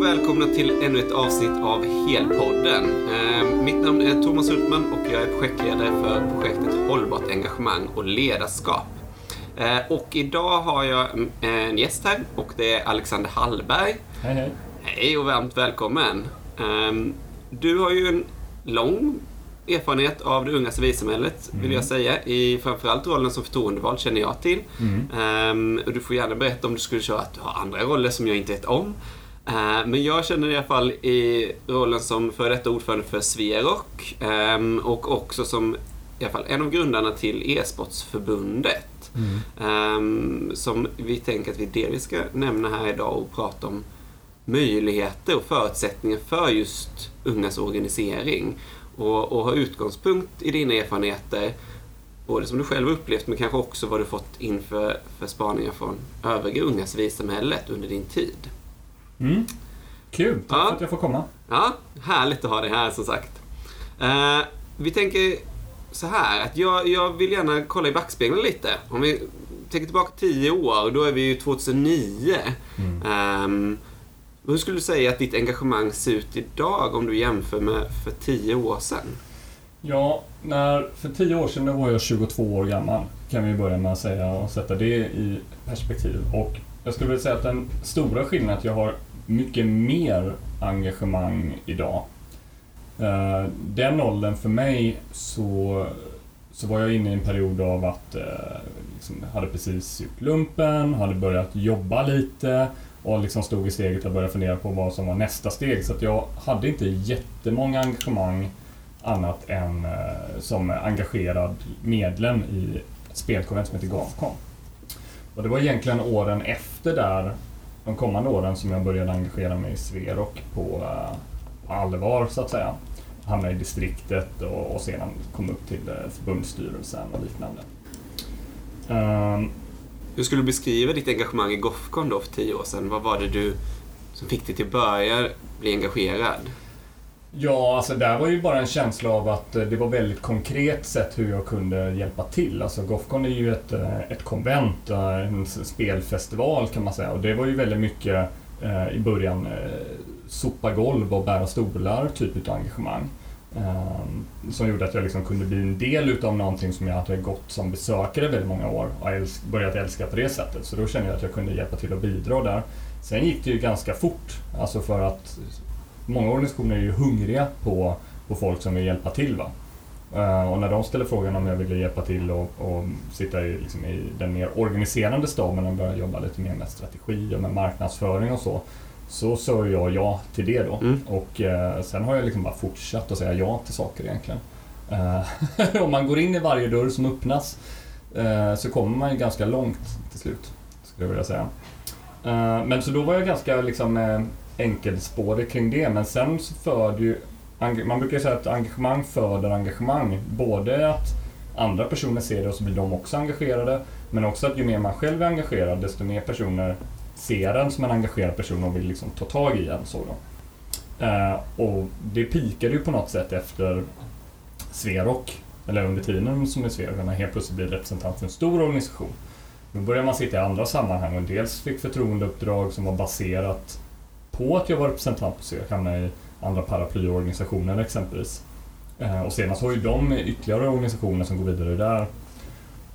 och välkomna till ännu ett avsnitt av Helpodden. Eh, mitt namn är Thomas Hultman och jag är projektledare för projektet Hållbart engagemang och ledarskap. Eh, och idag har jag mm, en gäst här och det är Alexander Hallberg. Hej hej. Hej och varmt välkommen. Eh, du har ju en lång erfarenhet av det unga civilsamhället, vill jag säga. I framförallt rollen som förtroendevald känner jag till. Ehm, och du får gärna berätta om du skulle köra att du har andra roller som jag inte vet om. Ehm, men jag känner i alla fall i rollen som före detta ordförande för Sverok ehm, och också som i alla fall en av grundarna till e-sportsförbundet. Ehm, som vi tänker att vi delvis ska nämna här idag och prata om möjligheter och förutsättningar för just ungas organisering. Och, och ha utgångspunkt i dina erfarenheter, både som du själv upplevt men kanske också vad du fått inför för spaningar från övriga unga civilsamhället under din tid. Mm. Kul, tack Ja. för att jag får komma. Ja, härligt att ha dig här som sagt. Eh, vi tänker så här att jag, jag vill gärna kolla i backspegeln lite. Om vi tänker tillbaka tio år, då är vi ju 2009. Ehm, hur skulle du säga att ditt engagemang ser ut idag om du jämför med för tio år sedan? Ja, när, för tio år sedan var jag 22 år gammal, kan vi börja med att säga och sätta det i perspektiv. Och jag skulle vilja säga att den stora skillnaden att jag har mycket mer engagemang idag. Eh, den åldern för mig så, så var jag inne i en period av att eh, liksom, hade precis gjort lumpen, hade börjat jobba lite och liksom stod i steget att börja fundera på vad som var nästa steg. Så att jag hade inte jättemånga engagemang annat än eh, som engagerad medlem i ett spelkonvent som heter Gafcon. Och det var egentligen åren efter där, de kommande åren, som jag började engagera mig i Sverok på, på allvar så att säga. Hamnade i distriktet och, och sedan kom upp till eh, förbundsstyrelsen och liknande. Um, Hur skulle du beskriva ditt engagemang i Gofcon då för tio år sedan? Vad var det du som fick dig till att börja bli engagerad? Ja, alltså där var ju bara en känsla av att eh, det var väldigt konkret sett hur jag kunde hjälpa till. Alltså Gofcon är ju ett, eh, ett konvent, eh, en spelfestival kan man säga. Och det var ju väldigt mycket eh, i början eh, sopa golv och bära stolar typ av engagemang. Eh, som gjorde att jag liksom kunde bli en del utav någonting som jag hade gått som besökare väldigt många år och älsk, börjat älska på det sättet. Så då kände jag att jag kunde hjälpa till och bidra där. Sen gick det ju ganska fort, alltså för att många organisationer är ju hungriga på, på folk som vill hjälpa till. Va? Eh, och när de ställer frågan om jag ville hjälpa till och, och sitta i, liksom, i den mer organiserande staben och börja jobba lite mer med strategi och med marknadsföring och så, så sa jag ja till det då. Mm. Och eh, sen har jag liksom bara fortsatt att säga ja till saker egentligen. Eh, om man går in i varje dörr som öppnas eh, så kommer man ju ganska långt till slut, skulle jag vilja säga. Eh, men så då var jag ganska liksom, eh, enkelspårig kring det, men sen så föder ju man brukar ju säga att engagemang föder engagemang. Både att andra personer ser det och så blir de också engagerade, men också att ju mer man själv är engagerad, desto mer personer ser en som en engagerad person och vill liksom ta tag i en. Så då. Eh, och det pikade ju på något sätt efter Sverok, eller under tiden som är Sverok, när man helt plötsligt blir representant för en stor organisation. Då började man sitta i andra sammanhang och dels fick förtroendeuppdrag som var baserat på att jag var representant på Svea hamnade i andra paraplyorganisationer exempelvis. Eh, och senast har ju de ytterligare organisationer som går vidare där.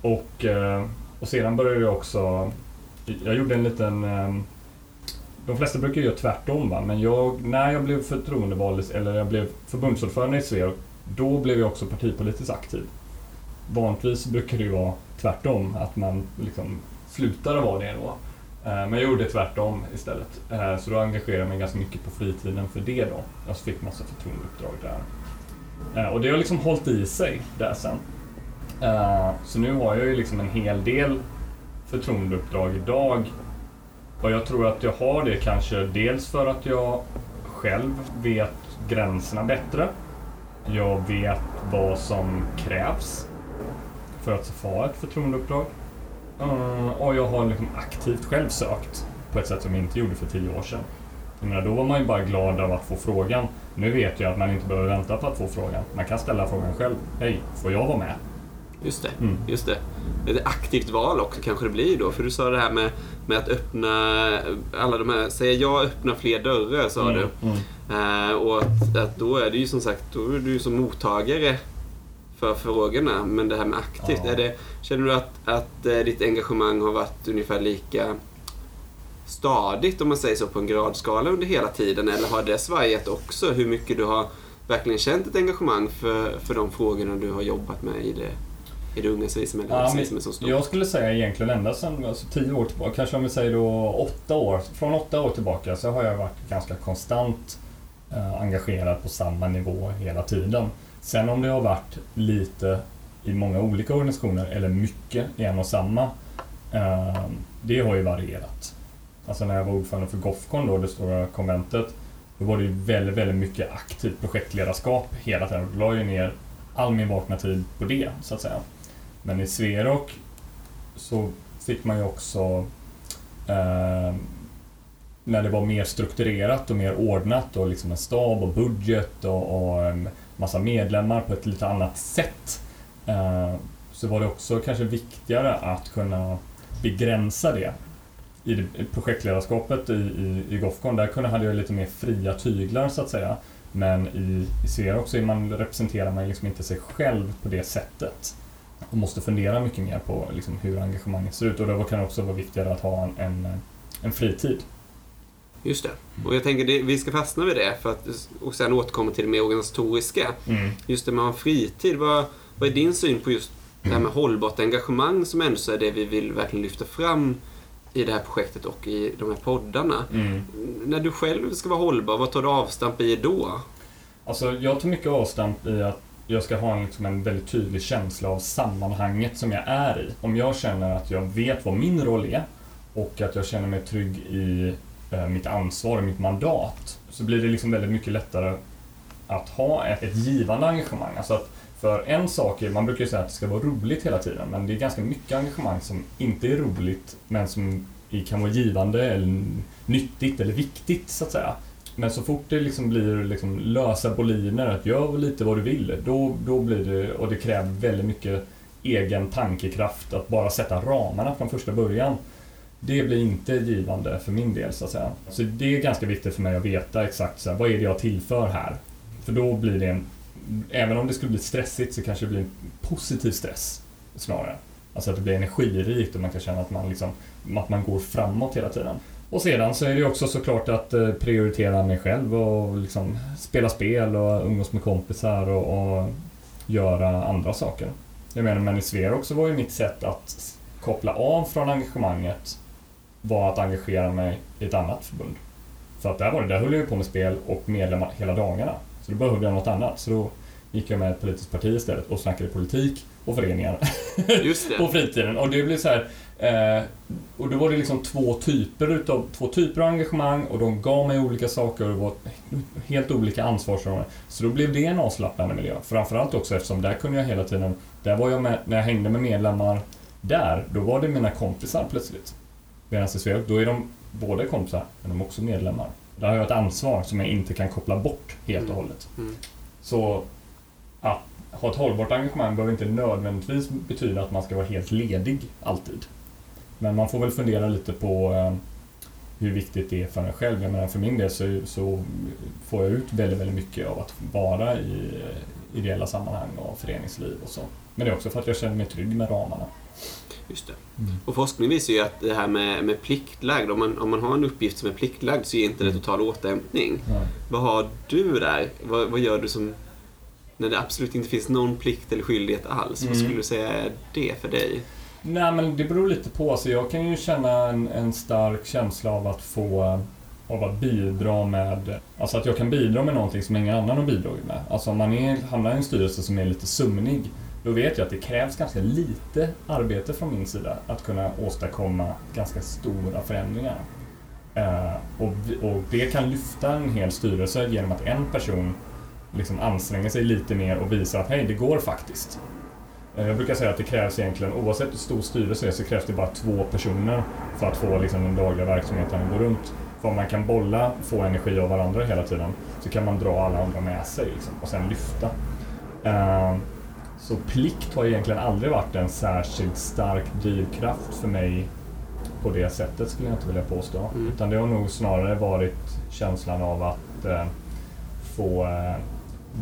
Och, eh, och sedan började jag också, jag gjorde en liten eh, de flesta brukar göra tvärtom va? men jag, när jag blev förtroendevald, eller jag blev förbundsordförande i Svea, då blev jag också partipolitiskt aktiv. Vanligtvis brukar det ju vara tvärtom, att man liksom slutar att vara det då. Eh, men jag gjorde tvärtom istället. Eh, så då engagerade jag mig ganska mycket på fritiden för det då. Jag fick massa förtroendeuppdrag där. Eh, och det har liksom hållit i sig där sen. Så nu har jag ju liksom en hel del förtroendeuppdrag idag. Och jag tror att jag har det kanske dels för att jag själv vet gränserna bättre. Jag vet vad som krävs för att få ett förtroendeuppdrag. Eh, och jag har liksom aktivt själv sökt på ett sätt som jag inte gjorde för tio år sedan. Jag menar, då var man ju bara glad av att få frågan. Nu vet jag att man inte behöver vänta på att få frågan. Man kan ställa frågan själv. Hej, får jag vara med? Just det. Mm. Just det. Ett aktivt val också kanske det blir då. För du sa det här med, med att öppna alla de här, säger jag öppna fler dörrar sa du. Mm. Eh, och att, att då är det ju som sagt, då är du som mottagare för frågorna. Men det här med aktivt, Ja. är det, känner du att, att eh, ditt engagemang har varit ungefär lika stadigt om man säger så på en gradskala under hela tiden? Eller har det svajat också? Hur mycket du har verkligen känt ett engagemang för, för de frågorna du har jobbat med i det, i det unga civilsamhället? Ja, som men så stort? jag skulle säga egentligen ända sedan alltså tio år tillbaka, kanske om vi säger då åtta år. Från åtta år tillbaka så har jag varit ganska konstant eh, engagerad på samma nivå hela tiden. Sen om det har varit lite i många olika organisationer eller mycket i en och samma, eh, det har ju varierat. Alltså när jag var ordförande för Gofcon då, det stora konventet, då var det ju väldigt, väldigt mycket aktivt projektledarskap hela tiden. Då la jag ner all min vakna tid på det, så att säga. Men i Sverok så fick man ju också eh, när det var mer strukturerat och mer ordnat och liksom en stab och budget och, och en massa medlemmar på ett lite annat sätt eh, så var det också kanske viktigare att kunna begränsa det. I projektledarskapet i, i, i Gofcon, där kunde, hade jag lite mer fria tyglar så att säga. Men i, i Sverok också man, representerar man liksom inte sig själv på det sättet och måste fundera mycket mer på liksom, hur engagemanget ser ut och då kan det också vara viktigare att ha en, en, en fritid. Just det. Och jag tänker det, vi ska fastna vid det för att, och sen återkomma till det mer organisatoriska. Just det med att fritid. Vad, vad är din syn på just det här med hållbart engagemang som ändå så är det vi vill verkligen lyfta fram i det här projektet och i de här poddarna. Mm. När du själv ska vara hållbar, vad tar du avstamp i då? Alltså, jag tar mycket avstamp i att jag ska ha en, liksom, en väldigt tydlig känsla av sammanhanget som jag är i. Om jag känner att jag vet vad min roll är och att jag känner mig trygg i Eh, mitt ansvar och mitt mandat så blir det liksom väldigt mycket lättare att ha ett, ett givande engagemang. Alltså att för en sak är, man brukar ju säga att det ska vara roligt hela tiden, men det är ganska mycket engagemang som inte är roligt, men som kan vara givande eller nyttigt eller viktigt så att säga. Men så fort det liksom blir liksom lösa boliner, att gör lite vad du vill, då, då blir det, och det kräver väldigt mycket egen tankekraft att bara sätta ramarna från första början. Det blir inte givande för min del så att säga. Så det är ganska viktigt för mig att veta exakt så här, vad är det jag tillför här? För då blir det en, även om det skulle bli stressigt så kanske det blir en positiv stress snarare. Alltså att det blir energirikt och man kan känna att man, liksom, att man går framåt hela tiden. Och sedan så är det också såklart att eh, prioritera mig själv och liksom spela spel och umgås med kompisar och, och göra andra saker. Jag menar, men i Sverok också var ju mitt sätt att koppla av från engagemanget var att engagera mig i ett annat förbund. För att där var det, där höll jag på med spel och medlemmar hela dagarna. Så då behövde jag något annat. Så då gick jag med ett politiskt parti istället och snackade politik och föreningar på fritiden. Och det blev så här, eh, och då var det liksom två typer utav, två typer av engagemang och de gav mig olika saker och det var helt olika ansvarsområden. Så då blev det en avslappnande miljö. Framförallt också eftersom där kunde jag hela tiden, där var jag med, när jag hängde med medlemmar där, då var det mina kompisar plötsligt. Medan i Sverige, då är de både kompisar, men de är också medlemmar. Där har jag ett ansvar som jag inte kan koppla bort helt och hållet. Mm. Så att ha ett hållbart engagemang behöver inte nödvändigtvis betyda att man ska vara helt ledig alltid. Men man får väl fundera lite på eh, hur viktigt det är för en själv. Jag menar, för min del så, så får jag ut väldigt, väldigt mycket av att vara i ideella sammanhang och föreningsliv och så. Men det är också för att jag känner mig trygg med ramarna. Just det. Och forskning visar ju att det här med, med pliktlagd, om man, om man har en uppgift som är pliktlagd så ger inte det total återhämtning. Vad har du där? Vad, vad gör du som när det absolut inte finns någon plikt eller skyldighet alls? Vad Mm. skulle du säga är det för dig? Nej, men det beror lite på. Alltså, jag kan ju känna en, en stark känsla av att få av att bidra med, alltså att jag kan bidra med någonting som ingen annan har bidragit med. Alltså om man är, hamnar i en styrelse som är lite sömnig, då vet jag att det krävs ganska lite arbete från min sida att kunna åstadkomma ganska stora förändringar. Eh, och, och det kan lyfta en hel styrelse genom att en person liksom anstränger sig lite mer och visar att hej, det går faktiskt. Eh, Jag brukar säga att det krävs egentligen, oavsett hur stor styrelse är, så krävs det bara två personer för att få liksom, den dagliga verksamheten att gå runt. Om man kan bolla, få energi av varandra hela tiden, så kan man dra alla andra med sig liksom, och sen lyfta. Eh, Så plikt har egentligen aldrig varit en särskilt stark drivkraft för mig på det sättet skulle jag inte vilja påstå. Mm. Utan det har nog snarare varit känslan av att eh, få eh,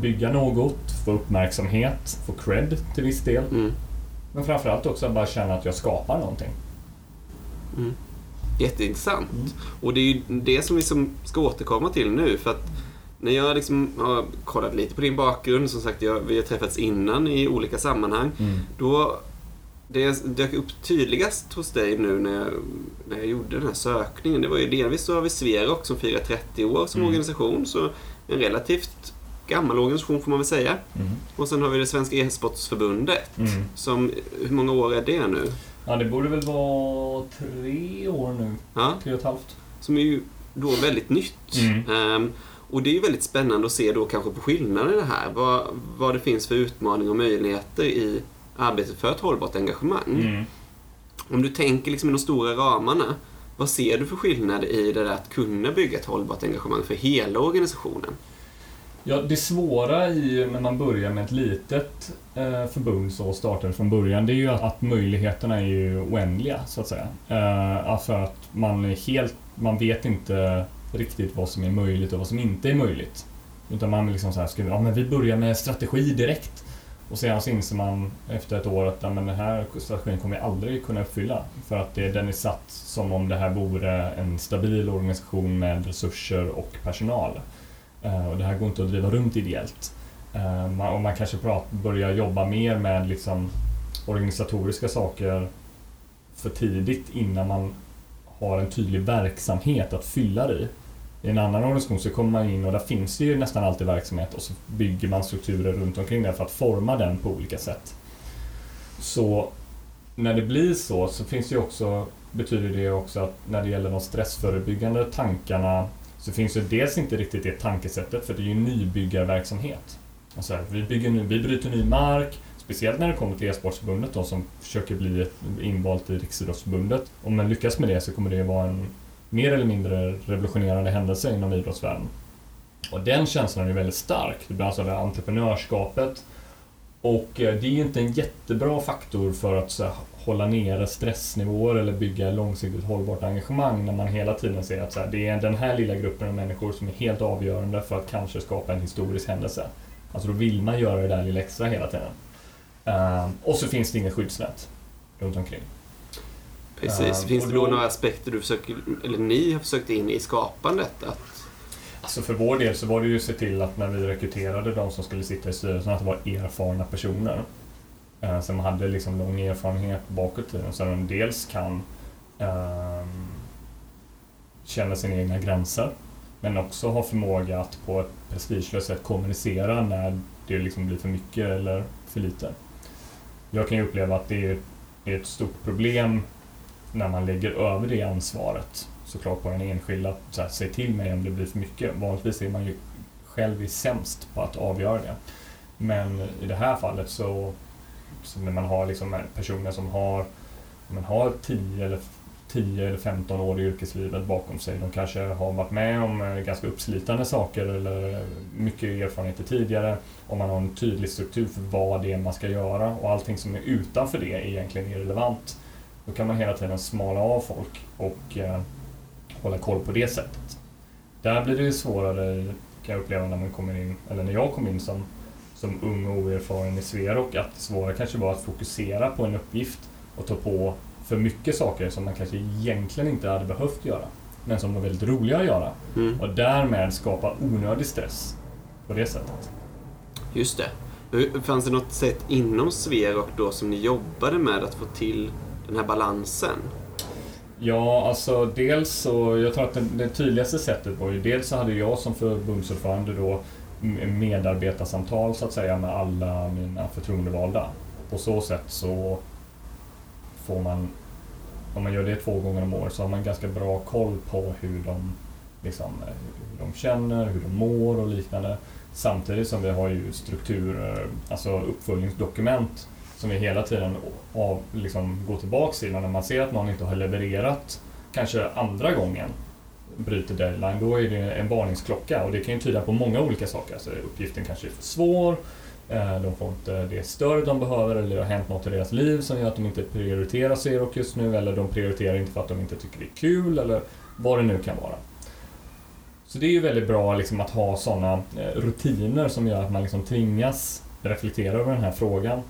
bygga något, få uppmärksamhet, få cred till viss del. Mm. Men framförallt också att bara känna att jag skapar någonting. Mm. Jätteintressant. Mm. Och det är ju det som vi som ska återkomma till nu. För att när jag liksom har kollat lite på din bakgrund, som sagt jag, vi har träffats innan i olika sammanhang. Då, det dök upp tydligast hos dig nu när jag, när jag gjorde den här sökningen, det var ju delvis så har vi Sverok som firar 30 år som Mm. organisation, så en relativt gammal organisation får man väl säga. Mm. Och sen har vi det Svenska e-sportsförbundet, Mm. som, hur många år är det nu? Ja, det borde väl vara tre år nu. Ja, Tre och ett halvt. som är ju då väldigt nytt. Mm. Ehm, och det är ju väldigt spännande att se då kanske på skillnaderna här. Vad, vad det finns för utmaningar och möjligheter i arbetet för ett hållbart engagemang. Mm. Om du tänker liksom i de stora ramarna, vad ser du för skillnad i det där att kunna bygga ett hållbart engagemang för hela organisationen? Ja, det svåra i när man börjar med ett litet eh, förbund så och startar från början, det är ju att, att möjligheterna är ju oändliga, så att säga. Eh, för att man är helt, man vet inte riktigt vad som är möjligt och vad som inte är möjligt. Utan man liksom så här, ska, ja men vi börjar med strategi direkt. Och sen så inser man efter ett år att ja, men den här strategin kommer vi aldrig kunna uppfylla. För att det, den är satt som om det här vore en stabil organisation med resurser och personal. Eh, och det här går inte att driva runt ideellt. Eh, man, och man kanske prat, börjar jobba mer med liksom organisatoriska saker för tidigt innan man har en tydlig verksamhet att fylla det i. I en annan organisation så kommer man in och där finns det ju nästan alltid verksamhet och så bygger man strukturer runt omkring det för att forma den på olika sätt. Så när det blir så så finns det ju också, betyder det också att när det gäller de stressförebyggande tankarna så finns det dels inte riktigt det tankesättet för det är ju nybyggarverksamhet. Alltså, vi, bygger nu, vi bryter ny mark, speciellt när det kommer till e-sportsförbundet då, som försöker bli invalt i Riksidrottsförbundet. Om man lyckas med det så kommer det vara en mer eller mindre revolutionerande händelse inom idrottsvärlden. Och den känslan är väldigt stark. Det blir alltså det här entreprenörskapet. Och eh, det är ju inte en jättebra faktor för att här, hålla nere stressnivåer eller bygga långsiktigt hållbart engagemang när man hela tiden ser att här, det är den här lilla gruppen av människor som är helt avgörande för att kanske skapa en historisk händelse. Alltså då vill man göra det där lilla extra hela tiden. Ehm, och så finns det inget skyddsnät runt omkring. Precis. Ehm, Finns det då- några aspekter du försöker, eller ni har försökt in i skapandet? Att, Alltså för vår del så var det ju att se till att när vi rekryterade de som skulle sitta i styrelsen att det var erfarna personer. Eh, som hade liksom lång erfarenhet bakåt i tiden. Så de dels kan eh, känna sina egna gränser. Men också ha förmåga att på ett prestigelöst sätt kommunicera när det liksom blir för mycket eller för lite. Jag kan ju uppleva att det är ett stort problem när man lägger över det ansvaret såklart på den enskilda att så här, säg till mig om det blir för mycket. Vanligtvis är man ju själv är sämst på att avgöra det. Men i det här fallet så, så när man har liksom personer som har, man har 10 eller 10 eller 15 år i yrkeslivet bakom sig. De kanske har varit med om eh, ganska uppslitande saker eller mycket erfarenheter tidigare. Om man har en tydlig struktur för vad det är man ska göra och allting som är utanför det är egentligen irrelevant. Då kan man hela tiden smala av folk och eh, hålla koll på det sättet. Där blir det ju svårare, kan jag uppleva, när man kommer in, eller när jag kom in som, som ung och oerfaren i Sverok, att det svåra kanske var att fokusera på en uppgift och ta på för mycket saker som man kanske egentligen inte hade behövt göra, men som var väldigt roliga att göra. mm, Och därmed skapa onödig stress på det sättet. just det. Fanns det något sätt inom Sverok då som ni jobbade med att få till den här balansen? Ja, alltså dels så, jag tror att det, det tydligaste sättet var ju dels så hade jag som förbundsordförande då medarbetarsamtal så att säga med alla mina förtroendevalda. På så sätt så får man, om man gör det två gånger om året så har man ganska bra koll på hur de, liksom, hur de känner, hur de mår och liknande. Samtidigt som vi har ju strukturer, eh, alltså uppföljningsdokument som vi hela tiden av, liksom, går tillbaks till. När man ser att någon inte har levererat, kanske andra gången, bryter deadline, då är det en varningsklocka och det kan ju tyda på många olika saker. Alltså, uppgiften kanske är för svår, eh, de får inte det stöd de behöver eller det har hänt något i deras liv som gör att de inte prioriterar Xerox just nu eller de prioriterar inte för att de inte tycker det är kul eller vad det nu kan vara. Så det är ju väldigt bra liksom att ha sådana eh, rutiner som gör att man liksom tvingas reflektera över den här frågan.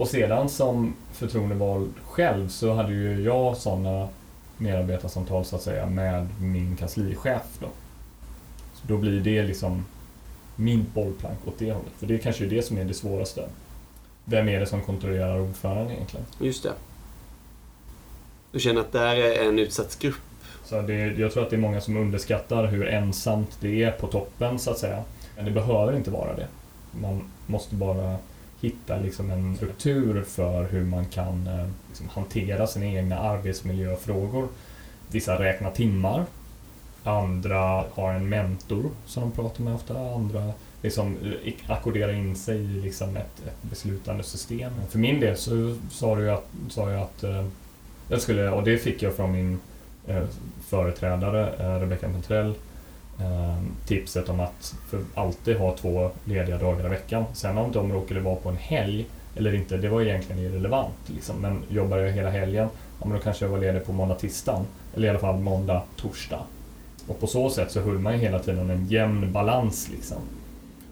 Och sedan som förtroendevald själv så hade ju jag sådana medarbetarsamtal så att säga med min kanslichef. Då. Så då blir det liksom min bollplank åt det hållet. För det är kanske är det som är det svåraste. Vem är det som kontrollerar ordföranden egentligen? Just det. Du känner att det här är en utsatt grupp? Så det, jag tror att det är många som underskattar hur ensamt det är på toppen så att säga. Men det behöver inte vara det. Man måste bara hitta liksom en struktur för hur man kan eh, liksom hantera sina egna arbetsmiljöfrågor. Vissa räknar timmar. Andra har en mentor som de pratar med ofta. Andra liksom eh, ackorderar in sig i liksom ett, ett beslutande system. För min del så sa du att, sa jag att eh, jag skulle, och det fick jag från min företrädare Rebecca Petrell Ehm, tipset om att för alltid ha två lediga dagar i veckan. Sen om de råkade vara på en helg eller inte, det var egentligen irrelevant. Liksom. Men jobbar jag hela helgen, ja, men då kanske jag var ledig på måndag, tisdag. Eller i alla fall måndag, torsdag. Och på så sätt så höll man ju hela tiden en jämn balans. Liksom.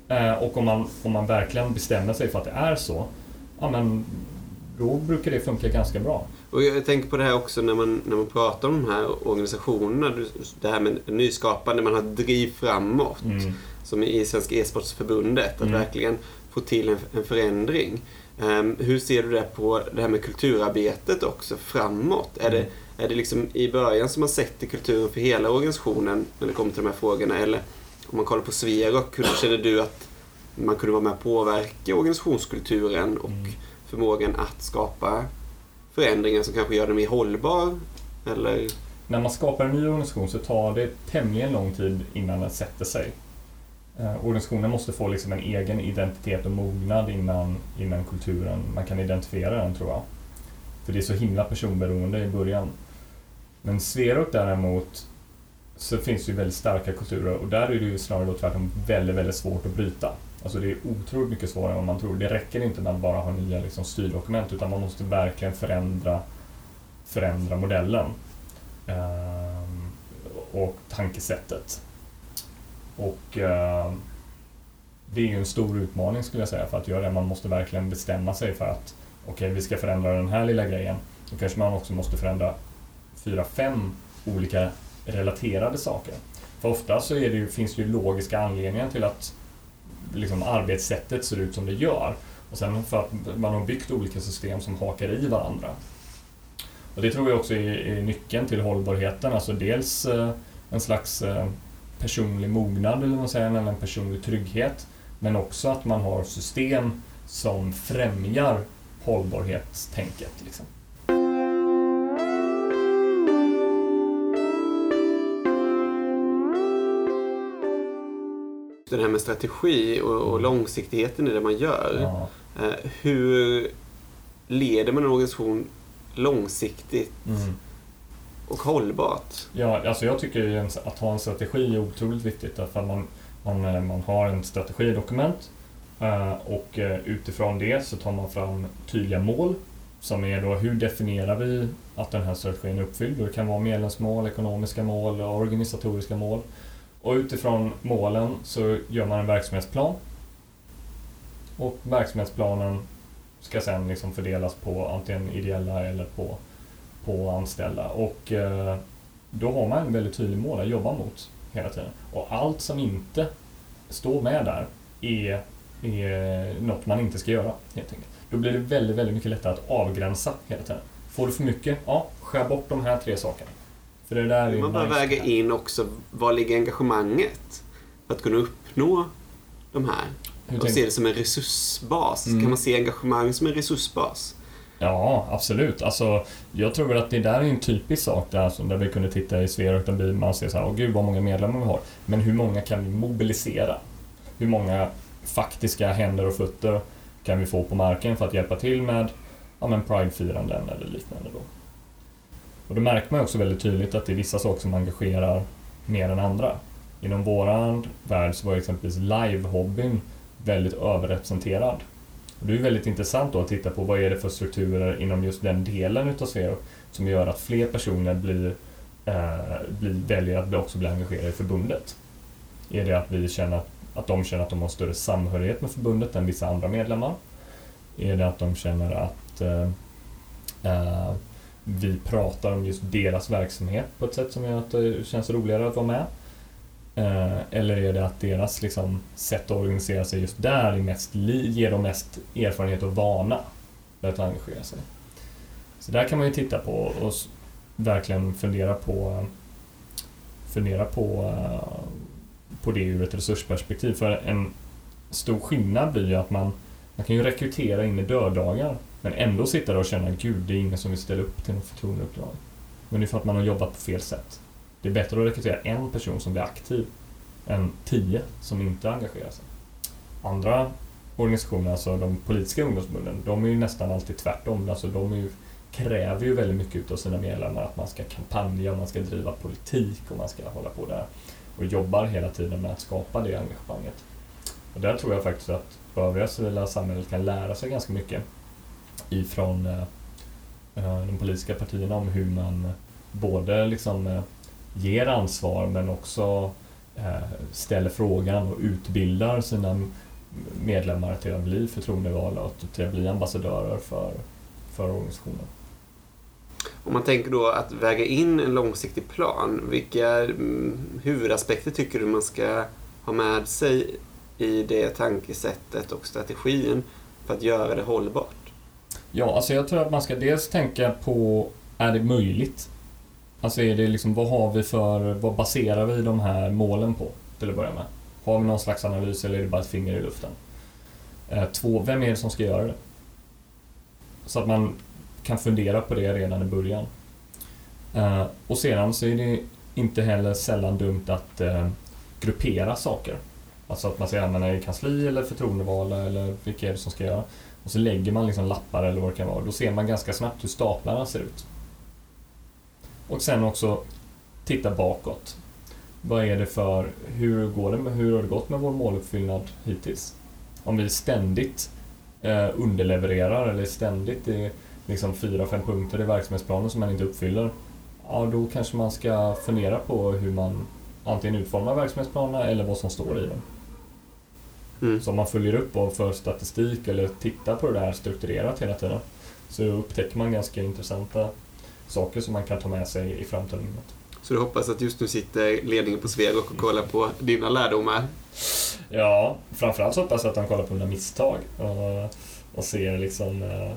Eh, och om man, om man verkligen bestämmer sig för att det är så, ja men då brukar det funka ganska bra. Och jag tänker på det här också när man, när man pratar om de här organisationerna. Det här med nyskapande, man har driv framåt. Mm. Som i Svenska e-sportsförbundet. Att mm. verkligen få till en, en förändring. Um, hur ser du det på det här med kulturarbetet också framåt? Mm. Är, det, är det liksom i början som man sätter kulturen för hela organisationen när det kommer till de här frågorna? Eller om man kollar på Sverok, hur känner du att man kunde vara med och påverka organisationskulturen och mm. förmågan att skapa förändringar som kanske gör den mer hållbar? Eller? När man skapar en ny organisation så tar det tämligen lång tid innan den sätter sig. Eh, organisationen måste få liksom en egen identitet och mognad innan, innan kulturen, man kan identifiera den tror jag. För det är så himla personberoende i början. Men Sverok däremot så finns det ju väldigt starka kulturer och där är det ju snarare då tvärtom väldigt, väldigt svårt att bryta. Alltså det är otroligt mycket svårare än vad man tror. Det räcker inte med att bara ha nya liksom, styrdokument utan man måste verkligen förändra, förändra modellen ehm, och tankesättet. Och eh, det är ju en stor utmaning skulle jag säga för att göra det. Man måste verkligen bestämma sig för att okej, okay, vi ska förändra den här lilla grejen. Då kanske man också måste förändra fyra, fem olika relaterade saker. För ofta så är det ju, finns det ju logiska anledningar till att liksom arbetssättet ser ut som det gör. Och sen för att man har byggt olika system som hakar i varandra. Och det tror jag också är, är nyckeln till hållbarheten, alltså dels eh, en slags eh, personlig mognad, eller man säger, en personlig trygghet, men också att man har system som främjar hållbarhetstänket. Liksom. Det här med strategi och, och mm. långsiktigheten i det man gör. Ja. Eh, hur leder man en organisation långsiktigt mm. och hållbart? Ja, alltså jag tycker att ha en strategi är otroligt viktigt därför att man, man, eh, man har en strategidokument eh, och utifrån det så tar man fram tydliga mål som är då hur definierar vi att den här strategin är uppfylld? Det kan vara medlemsmål, ekonomiska mål, organisatoriska mål. Och utifrån målen så gör man en verksamhetsplan. Och verksamhetsplanen ska sen liksom fördelas på antingen ideella eller på, på anställda. Och eh, då har man en väldigt tydlig mål att jobba mot hela tiden. Och allt som inte står med där är, är något man inte ska göra helt enkelt. Då blir det väldigt, väldigt mycket lättare att avgränsa hela tiden. Får du för mycket? Ja, skär bort de här tre sakerna. För det där är man bör väga in också, var ligger engagemanget? För att kunna uppnå de här. Hur och se det som en resursbas. Mm. Kan man se engagemang som en resursbas? Ja, absolut. Alltså, jag tror att det där är en typisk sak där, som där vi kunde titta i Sverok, där man ser så här, åh gud vad många medlemmar vi har. Men hur många kan vi mobilisera? Hur många faktiska händer och fötter kan vi få på marken för att hjälpa till med ja, Pride-firanden eller liknande då? Och då märker man också väldigt tydligt att det är vissa saker som engagerar mer än andra. Inom våran värld så var exempelvis live-hobbyn väldigt överrepresenterad. Och det är väldigt intressant då att titta på vad är det för strukturer inom just den delen utav Sverige som gör att fler personer blir, eh, blir, väljer att också bli engagerade i förbundet. Är det att vi känner att de känner att de har större samhörighet med förbundet än vissa andra medlemmar? Är det att de känner att eh, eh, vi pratar om just deras verksamhet på ett sätt som gör att det känns roligare att vara med? Eh, eller är det att deras liksom, sätt att organisera sig just där är mest, ger dem mest erfarenhet och vana för att engagera sig? Så där kan man ju titta på och verkligen fundera på fundera på, eh, på det ur ett resursperspektiv. För en stor skillnad blir ju att man, man kan ju rekrytera in i döddagar men ändå sitta där och känna gud, det är ingen som vill ställa upp till något förtroendeuppdrag. Men det är för att man har jobbat på fel sätt. Det är bättre att rekrytera en person som blir aktiv än tio som inte engagerar sig. Andra organisationer, alltså de politiska ungdomsförbunden, de är ju nästan alltid tvärtom. Alltså de ju, kräver ju väldigt mycket av sina medlemmar att man ska kampanja, man ska driva politik och man ska hålla på där och jobbar hela tiden med att skapa det engagemanget. Och där tror jag faktiskt att övriga civila samhället kan lära sig ganska mycket ifrån eh, eh, de politiska partierna om hur man eh, både liksom eh, ger ansvar men också ställer frågan och utbildar sina medlemmar till att bli förtroendevalda och till att bli ambassadörer för, för organisationen. Om man tänker då att väga in en långsiktig plan, vilka mm, huvudaspekter tycker du man ska ha med sig i det tankesättet och strategin för att göra det hållbart? Ja, alltså jag tror att man ska dels tänka på, är det möjligt? Alltså är det liksom, vad har vi för, vad baserar vi de här målen på till att börja med? Har vi någon slags analys eller är det bara ett finger i luften? Eh, två, vem är det som ska göra det? Så att man kan fundera på det redan i början. Eh, och sedan så är det inte heller sällan dumt att eh, gruppera saker. Alltså att man säger är det kansli eller förtroendevalda eller vilka är det som ska göra. Och så lägger man liksom lappar eller vad det kan vara. Då ser man ganska snabbt hur staplarna ser ut. Och sen också titta bakåt. Vad är det för, hur, går det med, hur har det gått med vår måluppfyllnad hittills? Om vi ständigt eh, underlevererar eller ständigt är liksom fyra, fem punkter i verksamhetsplanen som man inte uppfyller, ja då kanske man ska fundera på hur man antingen utformar verksamhetsplanerna eller vad som står i dem. Mm. Så om man följer upp och för statistik eller tittar på det här strukturerat hela tiden så upptäcker man ganska intressanta saker som man kan ta med sig i framtiden. Så du hoppas att just nu sitter ledningen på Sverok och kollar på dina lärdomar? Ja, framförallt så hoppas jag att de kollar på mina misstag och, och ser liksom eh,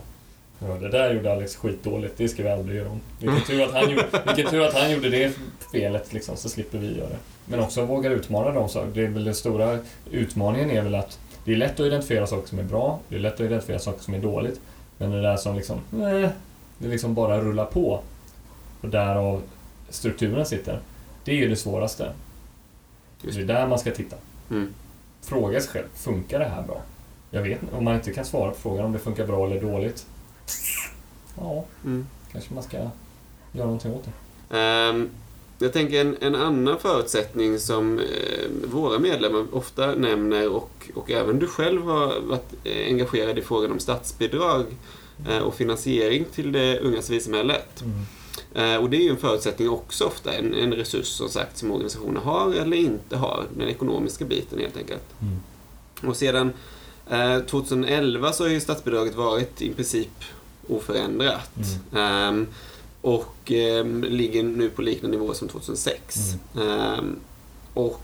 Ja, det där gjorde Alex skitdåligt, det ska vi aldrig göra om. Vilken tur att han gjorde, vilken tur att han gjorde det felet, liksom, så slipper vi göra det. Men också våga utmana dem. Så det är väl den stora utmaningen är väl att det är lätt att identifiera saker som är bra, det är lätt att identifiera saker som är dåligt. Men det där som liksom, nej, det liksom bara rullar på. Och därav strukturen sitter. Det är ju det svåraste. Just. Det är där man ska titta. Mm. Fråga sig själv, funkar det här bra? Jag vet om man inte kan svara på frågan om det funkar bra eller dåligt. Ja, mm. kanske man ska göra någonting åt det. Um, jag tänker en, en annan förutsättning som eh, våra medlemmar ofta nämner och, och även du själv har varit engagerad i frågan om statsbidrag Eh, och finansiering till det unga civilsamhället. Mm. Eh, och det är ju en förutsättning också ofta, en, en resurs som sagt som organisationer har eller inte har, den ekonomiska biten helt enkelt. Mm. Och sedan 2011 eh, så har ju statsbidraget varit i princip oförändrat. Mm. Um, och um, ligger nu på liknande nivå som 2006. Mm. Um, och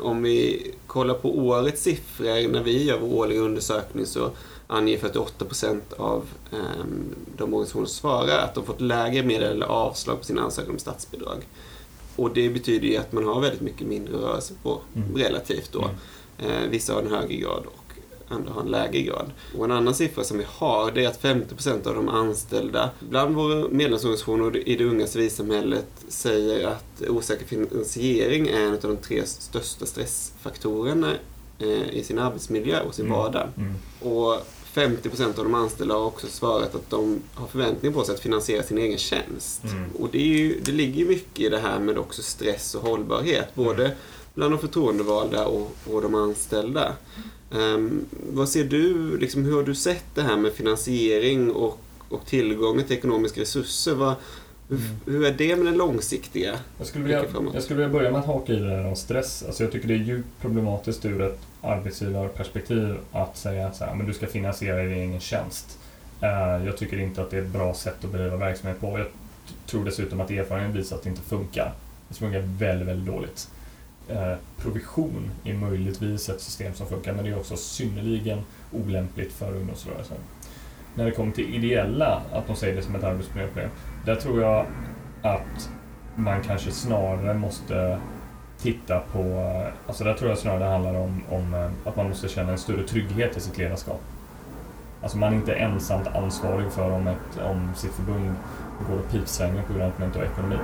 om vi kollar på årets siffror när vi gör vår årliga undersökning så anger 48 procent av um, de organisationer som svarar att de fått lägre medel eller avslag på sin ansökan om statsbidrag. Och det betyder ju att man har väldigt mycket mindre rörelse på mm. relativt då. Mm. Eh, vissa har en högre grad och andra har en lägre grad. Och en annan siffra som vi har det är att 50 procent av de anställda bland våra medlemsorganisationer i det unga civilsamhället säger att osäker finansiering är en av de tre största stressfaktorerna eh, i sin arbetsmiljö och sin mm. vardag. Mm. Och 50 procent av de anställda har också svarat att de har förväntningar på sig att finansiera sin egen tjänst. Mm. Och det, ju, det ligger mycket i det här med också stress och hållbarhet, både mm. bland de förtroendevalda och, och de anställda. Um, vad ser du, liksom, hur har du sett det här med finansiering och, och tillgången till ekonomiska resurser? Vad, hur, mm. hur, är det med det långsiktiga? Jag skulle, vilja, jag skulle vilja börja med att haka i det här om stress. Alltså jag tycker det är djupt problematiskt ur ett arbetsgivarperspektiv att säga men du ska finansiera din egen tjänst. Uh, jag tycker inte att det är ett bra sätt att bedriva verksamhet på. Jag tror dessutom att erfarenheten visar att det inte funkar. Det funkar väldigt, väldigt dåligt. Eh, provision är möjligtvis ett system som funkar, men det är också synnerligen olämpligt för ungdomsrörelsen. När det kommer till ideella, att de säger det som ett arbetsmiljöproblem, där tror jag att man kanske snarare måste titta på, eh, alltså där tror jag snarare det handlar om, om eh, att man måste känna en större trygghet i sitt ledarskap. Alltså man är inte ensamt ansvarig för om, ett, om sitt förbund går och pipsvänger på grund av att man inte har ekonomi.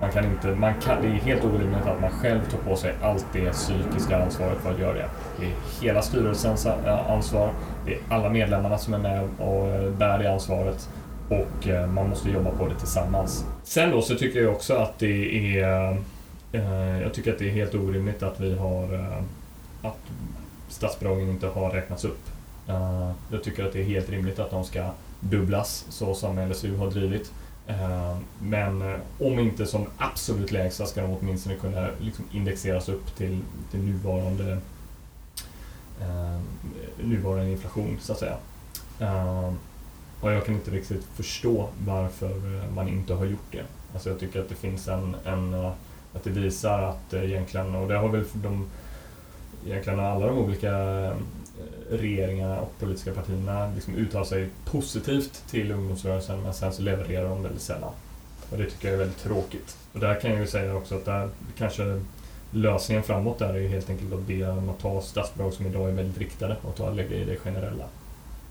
Man kan inte, man kan, det är helt orimligt att man själv tar på sig allt det psykiska ansvaret för att göra det. Det är hela styrelsens ansvar, det är alla medlemmarna som är med och eh, bär det ansvaret och eh, man måste jobba på det tillsammans. Sen då så tycker jag också att det är eh, jag tycker att det är helt orimligt att vi har att statsbidragen inte har räknats upp. Jag tycker att det är helt rimligt att de ska dubblas så som LSU har drivit. Eh, men eh, om inte som absolut lägsta ska de åtminstone kunna liksom indexeras upp till, till nuvarande, eh, nuvarande inflation, så att säga. Eh, och jag kan inte riktigt förstå varför man inte har gjort det. Alltså jag tycker att det finns en, en att det visar att egentligen, och det har väl de, egentligen alla de olika regeringarna och politiska partierna liksom uttalar sig positivt till ungdomsrörelsen men sen så levererar de väldigt sällan. Och det tycker jag är väldigt tråkigt. Och där kan jag ju säga också att där kanske lösningen framåt där är helt enkelt att be dem att ta statsbidrag som idag är väldigt riktade och ta och lägga i det generella.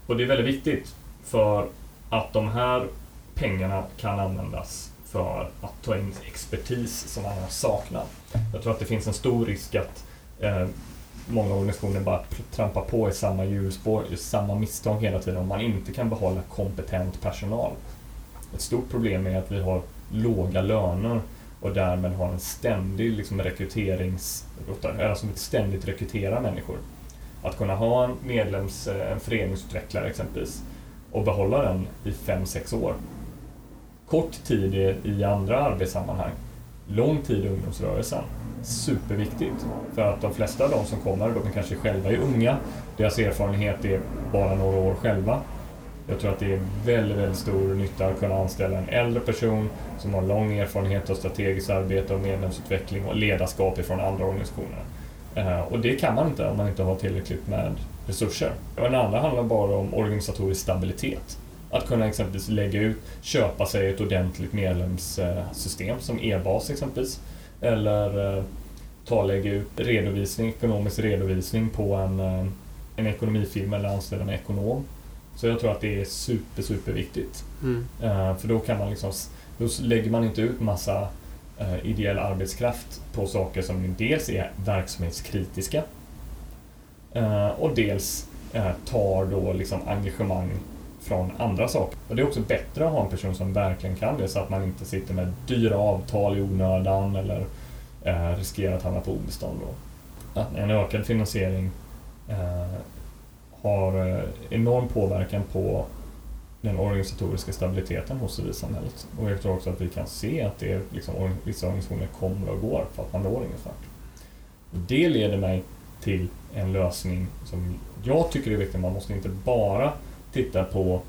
Och det är väldigt viktigt för att de här pengarna kan användas för att ta in expertis som annars saknar. Jag tror att det finns en stor risk att eh, många organisationer bara trampar på i samma hjulspår, samma misstag hela tiden om man inte kan behålla kompetent personal. Ett stort problem är att vi har låga löner och därmed har en ständig liksom, rekryterings... Alltså ständigt rekrytera människor. Att kunna ha en medlems... Eh, en föreningsutvecklare exempelvis och behålla den i 5-6 år. Kort tid i andra arbetssammanhang, lång tid i ungdomsrörelsen superviktigt. För att de flesta av de som kommer, de kanske själva är unga, deras erfarenhet är bara några år själva. Jag tror att det är väldigt, väldigt stor nytta att kunna anställa en äldre person som har lång erfarenhet av strategiskt arbete och medlemsutveckling och ledarskap ifrån andra organisationer. Eh, och det kan man inte om man inte har tillräckligt med resurser. Och den andra handlar bara om organisatorisk stabilitet. Att kunna exempelvis lägga ut, köpa sig ett ordentligt medlemssystem som e-bas exempelvis eller eh, ta och lägga ut redovisning, ekonomisk redovisning på en, eh, en ekonomifirma eller anställa en ekonom. Så jag tror att det är super, super viktigt. Mm. Uh, för då kan man liksom, då lägger man inte ut massa ideell arbetskraft på saker som dels är verksamhetskritiska och dels tar då liksom engagemang från andra saker. Och det är också bättre att ha en person som verkligen kan det så att man inte sitter med dyra avtal i onödan eller eh, riskerar att hamna på obestånd. Då. Att en ökad finansiering eh, har eh, enorm påverkan på den organisatoriska stabiliteten hos civilsamhället. Och jag tror också att vi kan se att det är liksom, vissa organisationer kommer och går för att man når ingen fart. Det leder mig till en lösning som jag tycker är viktig. Man måste inte bara titta på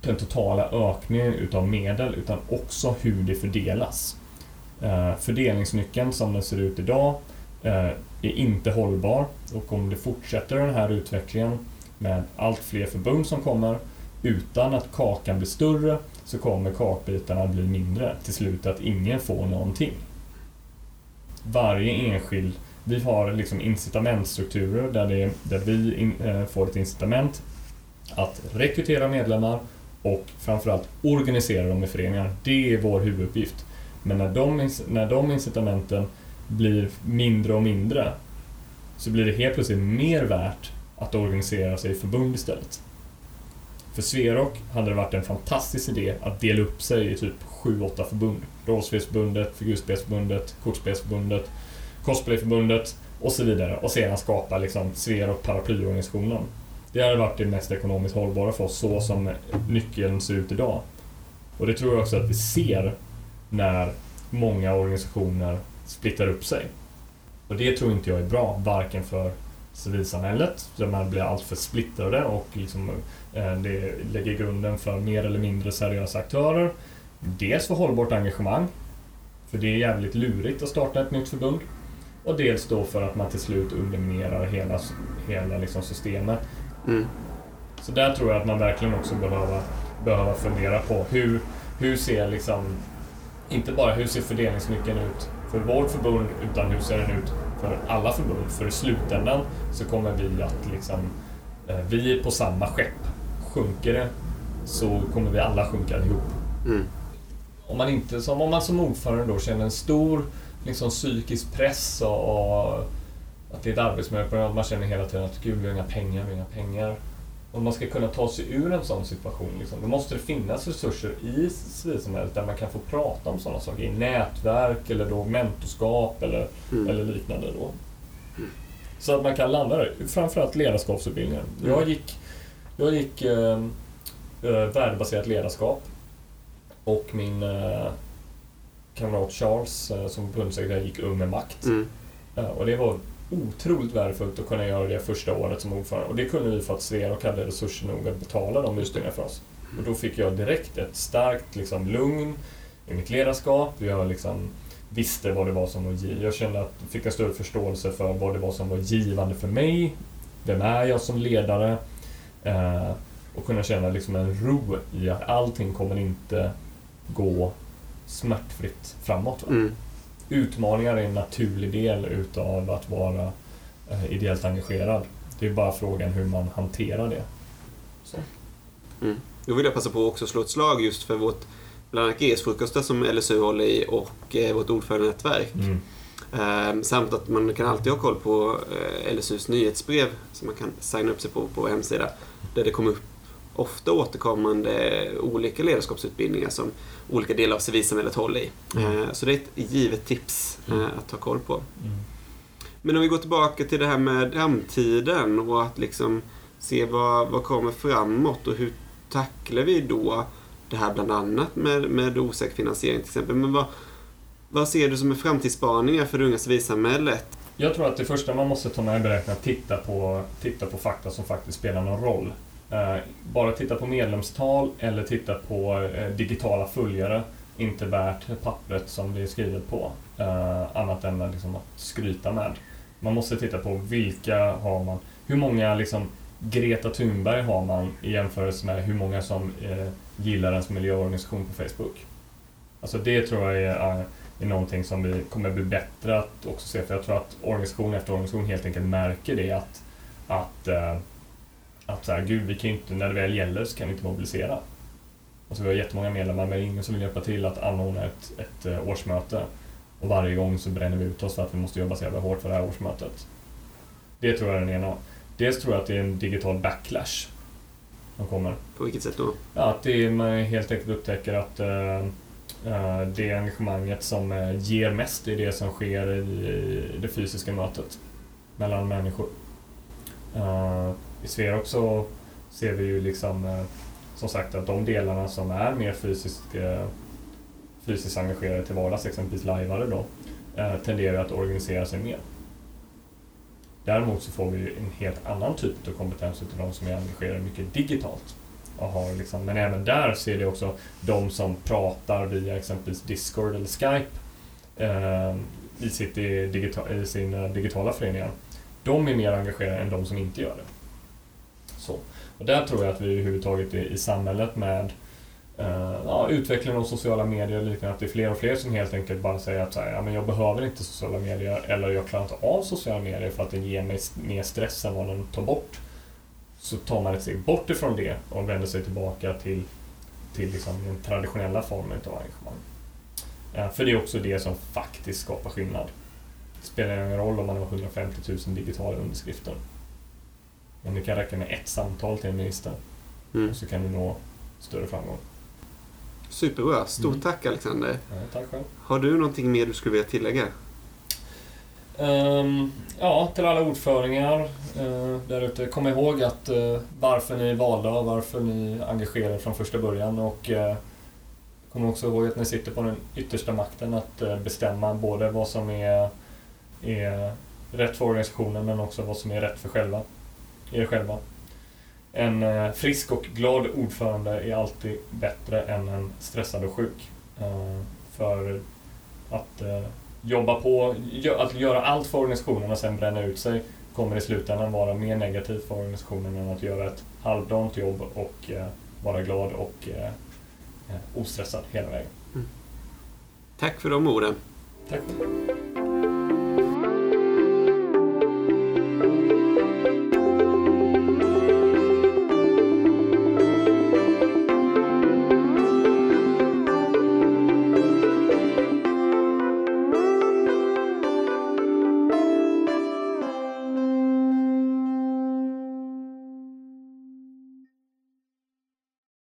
den totala ökningen utav medel utan också hur det fördelas. Eh, fördelningsnyckeln som den ser ut idag eh, är inte hållbar och om det fortsätter den här utvecklingen med allt fler förbund som kommer utan att kakan blir större så kommer kakbitarna bli mindre. Till slut att ingen får någonting. Varje enskild vi har liksom incitamentstrukturer där, det, där vi in, eh, får ett incitament att rekrytera medlemmar och framförallt organisera dem i föreningar. Det är vår huvuduppgift. Men när de, när de incitamenten blir mindre och mindre så blir det helt plötsligt mer värt att organisera sig i förbund istället. För Sverok hade det varit en fantastisk idé att dela upp sig i typ 7-8 förbund. Rollspelsförbundet, Figurspelsförbundet, Kortspelsförbundet, Cosplayförbundet och så vidare. Och sedan skapa liksom Sver och paraplyorganisationen. Det hade varit det mest ekonomiskt hållbara för oss så som nyckeln ser ut idag. Och det tror jag också att vi ser när många organisationer splittrar upp sig. Och det tror inte jag är bra, varken för civilsamhället, där man blir alltför splittrade och liksom, eh, det lägger grunden för mer eller mindre seriösa aktörer. Dels för hållbart engagemang, för det är jävligt lurigt att starta ett nytt förbund. Och dels då för att man till slut underminerar hela, hela liksom systemet. Mm. Så där tror jag att man verkligen också behöver, behöver fundera på hur, hur ser liksom, inte bara hur ser fördelningsnyckeln ut för vårt förbund, utan hur ser den ut för alla förbund? För i slutändan så kommer vi att liksom, eh, vi är på samma skepp. Sjunker det så kommer vi alla sjunka ihop. Mm. Om man inte, som om man som ordförande då känner en stor liksom, psykisk press och, och att det är ett arbetsmiljöproblem, man känner hela tiden att gud, vi har inga pengar, vi har inga pengar. Om man ska kunna ta sig ur en sån situation, liksom, då måste det finnas resurser i civilsamhället där man kan få prata om sådana saker, i nätverk eller då mentorskap eller, Mm. eller liknande. Då. Så att man kan landa där, framförallt ledarskapsutbildningen. Jag Mm. gick, jag gick eh, eh, värdebaserat ledarskap och min eh, kamrat Charles eh, som förbundssekreterare gick Ung med makt. Mm. Ja, och det var otroligt värdefullt att kunna göra det första året som ordförande. Och det kunde vi för att Sverok hade resurser nog att betala de utbildningarna för oss. Och då fick jag direkt ett starkt liksom, lugn i mitt ledarskap. Jag liksom visste vad det var som var givande. Jag kände att jag fick en större förståelse för vad det var som var givande för mig. Vem är jag som ledare? Eh, och kunna känna liksom en ro i att allting kommer inte gå smärtfritt framåt. Mm. Utmaningar är en naturlig del utav att vara eh, ideellt engagerad. Det är bara frågan hur man hanterar det. Så. Då vill jag passa på också att slå ett slag just för vårt bland annat GS-frukostar som LSU håller i och eh, vårt ordförandenätverk. Mm. Ehm, samt att man kan alltid ha koll på eh, LSUs nyhetsbrev som man kan signa upp sig på på vår hemsida. Där det kommer upp ofta återkommande olika ledarskapsutbildningar som olika delar av civilsamhället håller i. Mm. Eh, så det är ett givet tips eh, Mm. att ta koll på. Mm. Men om vi går tillbaka till det här med framtiden och att liksom se vad, vad kommer framåt och hur tacklar vi då det här bland annat med, med osäker finansiering till exempel. Men vad, vad ser du som är framtidsspaningar för det unga civilsamhället? Jag tror att det första man måste ta med i beräkningen är att titta på, titta på fakta som faktiskt spelar någon roll. Eh, bara titta på medlemstal eller titta på eh, digitala följare inte värt pappret som det är skrivet på. Eh, annat än att, liksom, att skryta med. Man måste titta på vilka har man, hur många liksom, Greta Thunberg har man i jämförelse med hur många som gillar ens miljöorganisation på Facebook. Alltså det tror jag är, är någonting som vi kommer bli bättre att också se. För jag tror att organisation efter organisation helt enkelt märker det att, att, att så här, gud, vi kan inte, när det väl gäller så kan vi inte mobilisera. Alltså vi har jättemånga medlemmar men ingen som vill hjälpa till att anordna ett, ett eh, årsmöte. Och varje gång så bränner vi ut oss för att vi måste jobba så jävla hårt för det här årsmötet. Det tror jag är den ena. Dels tror jag att det är en digital backlash som kommer. På vilket sätt då? Ja, att det är, man helt enkelt upptäcker att eh, det engagemanget som ger mest är det som sker i, det fysiska mötet mellan människor. Eh, i Sverok så ser vi ju liksom eh, som sagt att de delarna som är mer fysiskt, eh, fysiskt engagerade till vardags, exempelvis lajvare då, eh, tenderar att organisera sig mer. Däremot så får vi ju en helt annan typ av kompetens utav de som är engagerade mycket digitalt. Och har liksom, men även där ser det också de som pratar via exempelvis Discord eller Skype eh, i, sitt, i, i sina digitala föreningar. De är mer engagerade än de som inte gör det. Så. Och där tror jag att vi överhuvudtaget i, i samhället med Uh, ja, utvecklingen av sociala medier och liknande, att det är fler och fler som helt enkelt bara säger att så här, ja, men jag behöver inte sociala medier eller jag klarar inte av sociala medier för att det ger mig mer stress än vad den tar bort. Så tar man ett steg bort ifrån det och vänder sig tillbaka till, till liksom den traditionella formen av engagemang. Uh, eh, för det är också det som faktiskt skapar skillnad. Det spelar ingen roll om man har 150 000 digitala underskrifter. Men det kan räcka med ett samtal till en minister Mm. så kan du nå större framgång. Superbra. Stort Mm. tack Alexander. Ja, tack själv. Har du någonting mer du skulle vilja tillägga? Um, ja, till alla ordföringar uh, där ute. Kom ihåg att uh, varför ni är valda och varför ni engagerar er från första början. Och uh, kom också ihåg att ni sitter på den yttersta makten att uh, bestämma både vad som är, är rätt för organisationen men också vad som är rätt för själva, er själva. En uh, frisk och glad ordförande är alltid bättre än en stressad och sjuk. för att jobba på, att göra allt för organisationen och sen bränna ut sig kommer i slutändan vara mer negativt för organisationen än att göra ett halvdant jobb och eh, vara glad och eh, eh ostressad hela vägen. Mm. Tack för de orden. Tack.